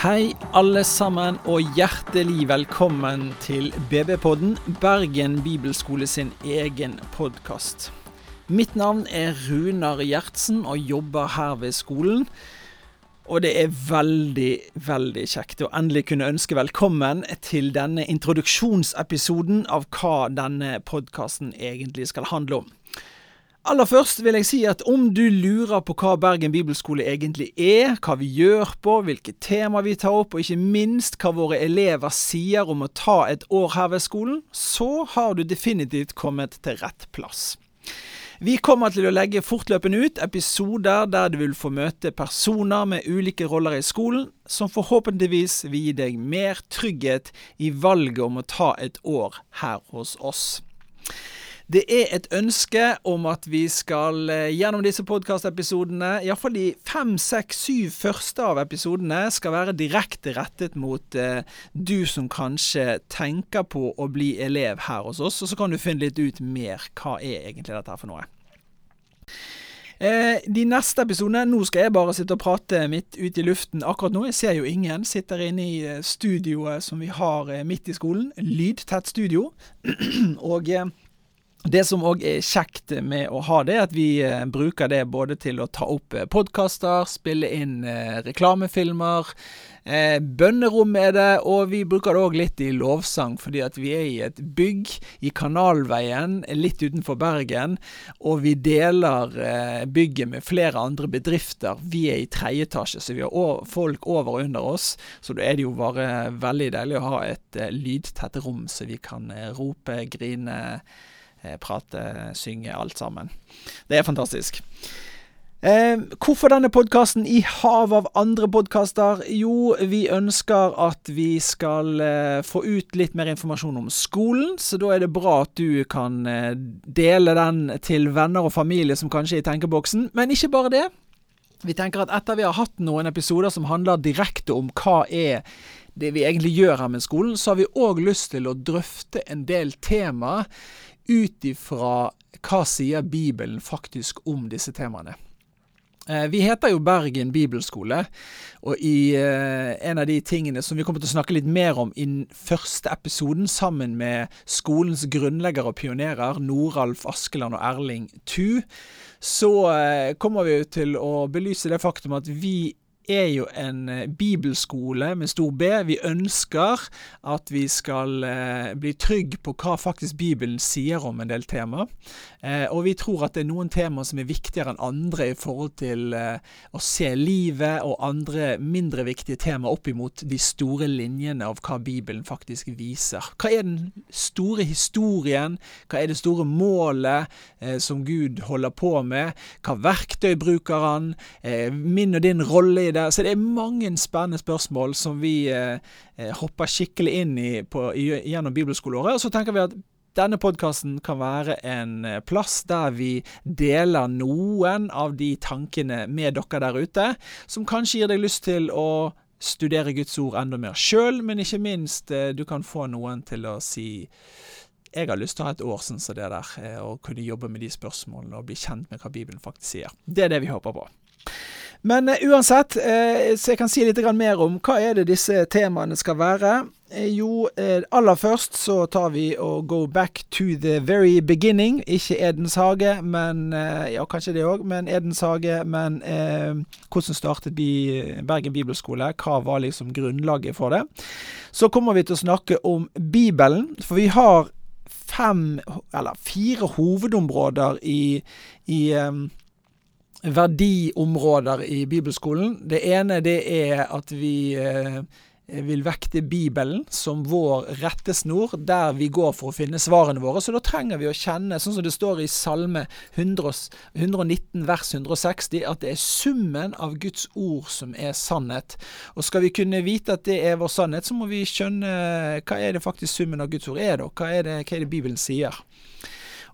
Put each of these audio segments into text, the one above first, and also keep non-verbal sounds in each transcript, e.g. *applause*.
Hei, alle sammen, og hjertelig velkommen til BB-podden, Bergen bibelskole sin egen podkast. Mitt navn er Runar Gjertsen og jobber her ved skolen. Og det er veldig, veldig kjekt å endelig kunne ønske velkommen til denne introduksjonsepisoden av hva denne podkasten egentlig skal handle om. Aller først vil jeg si at om du lurer på hva Bergen bibelskole egentlig er, hva vi gjør på, hvilke tema vi tar opp, og ikke minst hva våre elever sier om å ta et år her ved skolen, så har du definitivt kommet til rett plass. Vi kommer til å legge fortløpende ut episoder der du vil få møte personer med ulike roller i skolen, som forhåpentligvis vil gi deg mer trygghet i valget om å ta et år her hos oss. Det er et ønske om at vi skal eh, gjennom disse podkastepisodene, iallfall de fem, seks, syv første av episodene, skal være direkte rettet mot eh, du som kanskje tenker på å bli elev her hos oss. Og så kan du finne litt ut mer hva er egentlig dette her for noe. Eh, de neste episodene Nå skal jeg bare sitte og prate midt ute i luften akkurat nå. Jeg ser jo ingen. Sitter inne i eh, studioet som vi har eh, midt i skolen. Lydtett studio. *clears throat* og eh, det som òg er kjekt med å ha det, er at vi eh, bruker det både til å ta opp eh, podkaster, spille inn eh, reklamefilmer. Bønnerom er det, og vi bruker det òg litt i lovsang, fordi at vi er i et bygg i Kanalveien, litt utenfor Bergen. Og vi deler bygget med flere andre bedrifter. Vi er i tredje etasje, så vi har folk over og under oss. Så da er det jo bare veldig deilig å ha et lydtett rom, så vi kan rope, grine Eh, prate, synge, alt sammen. Det er fantastisk. Eh, hvorfor denne podkasten i hav av andre podkaster? Jo, vi ønsker at vi skal eh, få ut litt mer informasjon om skolen, så da er det bra at du kan eh, dele den til venner og familie som kanskje er i tenkeboksen. Men ikke bare det. Vi tenker at etter vi har hatt noen episoder som handler direkte om hva er det vi egentlig gjør her med skolen, så har vi òg lyst til å drøfte en del tema ut ifra hva sier Bibelen faktisk om disse temaene. Eh, vi heter jo Bergen bibelskole, og i eh, en av de tingene som vi kommer til å snakke litt mer om i den første episoden, sammen med skolens grunnleggere og pionerer, Noralf Askeland og Erling Thu, så eh, kommer vi til å belyse det faktum at vi er jo en eh, bibelskole med stor B. Vi ønsker at vi skal eh, bli trygg på hva faktisk Bibelen sier om en del temaer. Eh, og vi tror at det er noen temaer som er viktigere enn andre i forhold til å se livet og andre mindre viktige temaer opp imot de store linjene av hva Bibelen faktisk viser. Hva er den store historien? Hva er det store målet som Gud holder på med? Hva verktøy bruker han? min og din rolle i det det. Så det er mange spennende spørsmål som vi eh, eh hopper skikkelig inn i på, gjennom bibelskoleåret. Og så tenker vi at denne podkasten kan være en eh, plass der vi deler noen av de tankene med dere der ute, som kanskje gir deg lyst til å studere Guds ord enda mer sjøl, men ikke minst eh, du kan få noen til å si jeg har lyst til å ha et år sånn som det der, og kunne jobbe med de spørsmålene og bli kjent med hva Bibelen faktisk sier. Det er det vi håper på. Men uh, uansett, uh, så jeg kan si litt mer om hva er det disse temaene skal være. Uh, jo, aller først så tar vi og go back to the very beginning. Ikke Edens hage, men Ja, kanskje det òg, men Edens hage. Men hvordan startet Bergen bibelskole? Hva var liksom grunnlaget for det? Så kommer vi til å snakke om Bibelen, for vi har fem, eller fire hovedområder i, i um, verdiområder i bibelskolen. Det ene det er at vi eh, vil vekte Bibelen som vår rettesnor, der vi går for å finne svarene våre. Så da trenger vi å kjenne, sånn som det står i Salme 100, 119 vers 160, at det er summen av Guds ord som er sannhet. Og skal vi kunne vite at det er vår sannhet, så må vi skjønne hva er det faktisk summen av Guds ord er, da? Hva er det, hva er det Bibelen sier?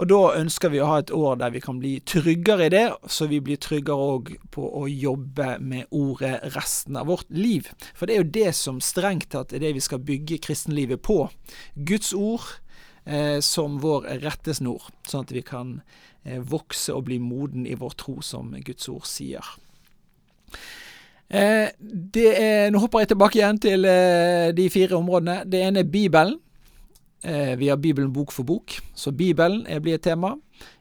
Og da ønsker vi å ha et år der vi kan bli tryggere i det, så vi blir tryggere òg på å jobbe med ordet resten av vårt liv. For det er jo det som strengt tatt er det vi skal bygge kristenlivet på. Guds ord eh, som vår rettesnor, sånn at vi kan eh, vokse og bli moden i vår tro, som Guds ord sier. Eh, er, nå hopper jeg tilbake igjen til eh, de fire områdene. Det ene er Bibelen. Eh, vi har Bibelen bok for bok, så Bibelen blir et tema.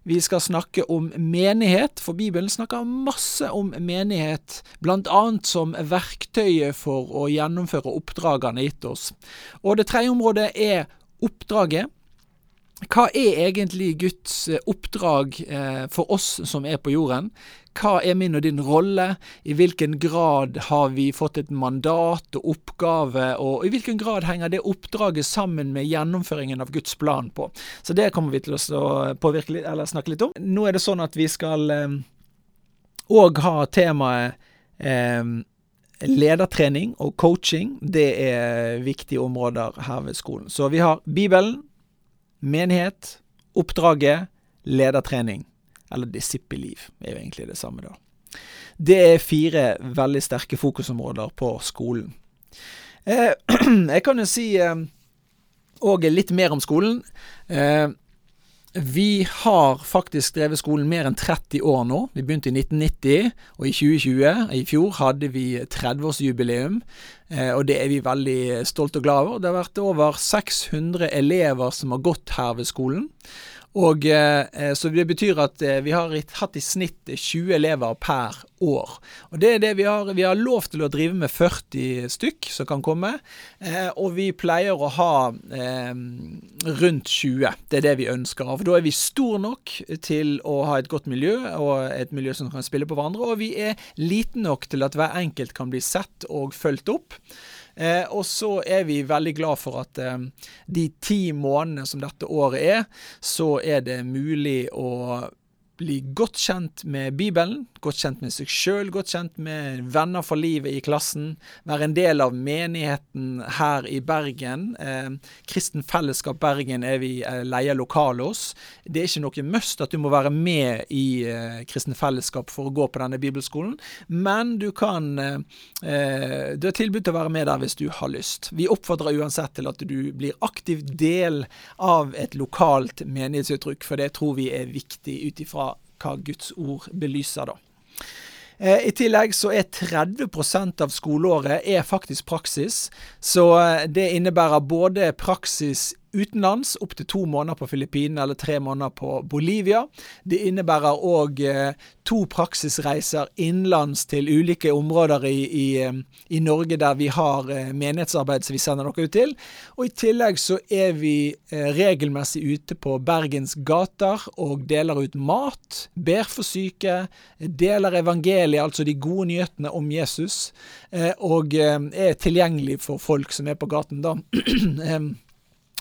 Vi skal snakke om menighet, for Bibelen snakker masse om menighet, bl.a. som verktøyet for å gjennomføre oppdragene gitt oss. Og det tredje området er oppdraget. Hva er egentlig Guds eh, oppdrag eh, for oss som er på jorden? Hva er min og din rolle? I hvilken grad har vi fått et mandat og oppgave, og i hvilken grad henger det oppdraget sammen med gjennomføringen av Guds plan på? Så det kommer vi til å påvirke litt, eller snakke litt om. Nå er det sånn at vi skal òg eh, ha temaet eh, ledertrening og coaching. Det er viktige områder her ved skolen. Så vi har Bibelen, menighet, oppdraget, ledertrening. Eller disippelliv er jo egentlig det samme, da. Det er fire veldig sterke fokusområder på skolen. Eh, *clears throat* jeg kan jo si òg eh, litt mer om skolen. Eh, vi har faktisk drevet skolen mer enn 30 år nå. Vi begynte i 1990, og i 2020, i fjor, hadde vi 30-årsjubileum. Eh, og det er vi veldig stolte og glade over. Det har vært over 600 elever som har gått her ved skolen. Og, eh, eh, så det betyr at eh, vi har hatt i snitt 20 elever per år. Og det er det vi har. Vi har lov til å drive med 40 stykk som kan komme, eh, og vi pleier å ha eh, rundt 20. Det er det vi ønsker. For da er vi stor nok til å ha et godt miljø, og et miljø som kan spille på hverandre, og vi er liten nok til at hver enkelt kan bli sett og fulgt opp. Eh, og så er vi veldig glad for at eh, de ti månedene som dette året er, så er det mulig å bli godt kjent med Bibelen, godt kjent med seg sjøl, godt kjent med venner for livet i klassen, være en del av menigheten her i Bergen. Eh, Kristen Fellesskap Bergen er vi eh, leier lokale hos. Det er ikke noe must at du må være med i eh, Kristen Fellesskap for å gå på denne bibelskolen, men du kan eh, eh, Du er tilbudt å være med der hvis du har lyst. Vi oppfordrer uansett til at du blir aktiv del av et lokalt menighetsuttrykk, for det tror vi er viktig ut ifra hva Guds ord belyser, da. Eh, I tillegg så er 30% av skoleåret er faktisk praksis. Så eh, det innebærer både praksis utenlands, opptil to måneder på Filippinene eller tre måneder på Bolivia. Det innebærer òg eh, to praksisreiser innenlands til ulike områder i, i, eh, i, Norge der vi har eh, menighetsarbeid som vi sender dere ut til. Og I tillegg så er vi regelmessig ute på Bergens gater og deler ut mat, ber for syke, deler evangeliet, altså de gode nyhetene om Jesus, og er tilgjengelig for folk som er på gaten da. *clears throat*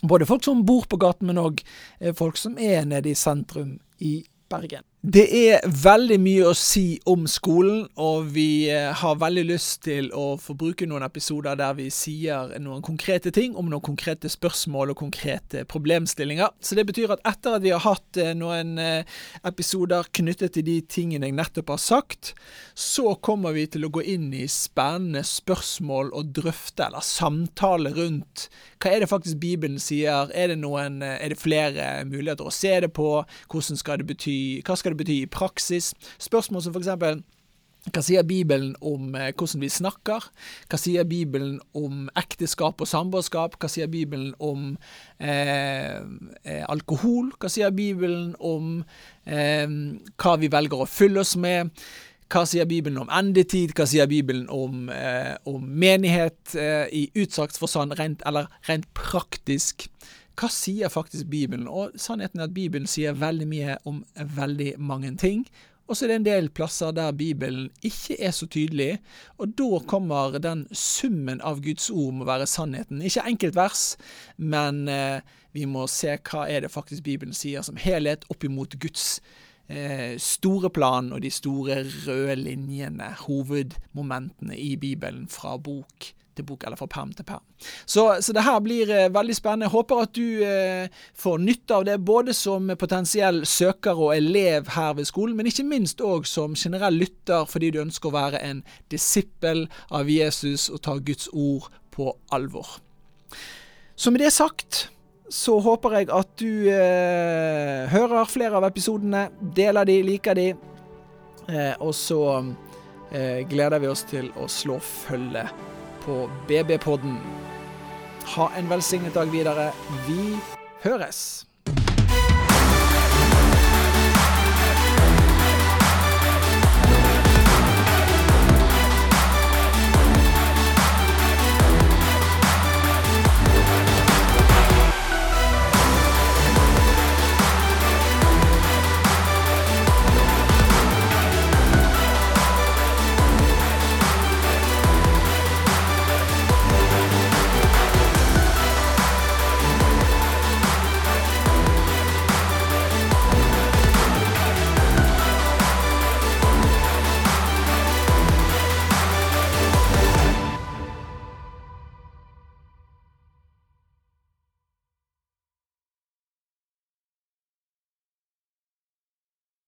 Både folk som bor på gaten, men òg eh, folk som er nede i sentrum i Bergen. Det er veldig mye å si om skolen, og vi eh, har veldig lyst til å få bruke noen episoder der vi sier noen konkrete ting om noen konkrete spørsmål og konkrete problemstillinger. Så det betyr at etter at vi har hatt eh, noen eh, episoder knyttet til de tingene jeg nettopp har sagt, så kommer vi til å gå inn i spennende spørsmål og drøfte, eller samtale rundt hva er det faktisk Bibelen sier, er det, noen, er det flere muligheter å se det på, hvordan skal det bety, hva skal det bety i praksis? Spørsmål som eksempel hva sier Bibelen om eh, hvordan vi snakker? Hva sier Bibelen om ekteskap og samboerskap? Hva sier Bibelen om eh, eh, alkohol? Hva sier Bibelen om eh, hva vi velger å fylle oss med? Hva sier Bibelen om endetid? Hva sier Bibelen om, eh, om menighet eh, i utsagt forstand, rent, eller rent praktisk? Hva sier faktisk Bibelen? Og sannheten er at Bibelen sier veldig mye om veldig mange ting. Og så er det en del plasser der Bibelen ikke er så tydelig, og da kommer den summen av Guds ord må være sannheten. Ikke enkeltvers, men eh, vi må se hva er det faktisk Bibelen sier som helhet opp imot Guds eh, store plan og de store røde linjene, hovedmomentene i Bibelen fra bok til bok, eller fra perm til perm. Så, så det her blir eh, veldig spennende. Jeg håper at du eh, får nytte av det, både som potensiell søker og elev her ved skolen, men ikke minst òg som generell lytter fordi du ønsker å være en disippel av Jesus og ta Guds ord på alvor. Så med det sagt så håper jeg at du eh, hører flere av episodene, deler de, liker de, eh, og så eh, gleder vi oss til å slå følge på BB-podden. Ha en velsignet dag videre. Vi høres!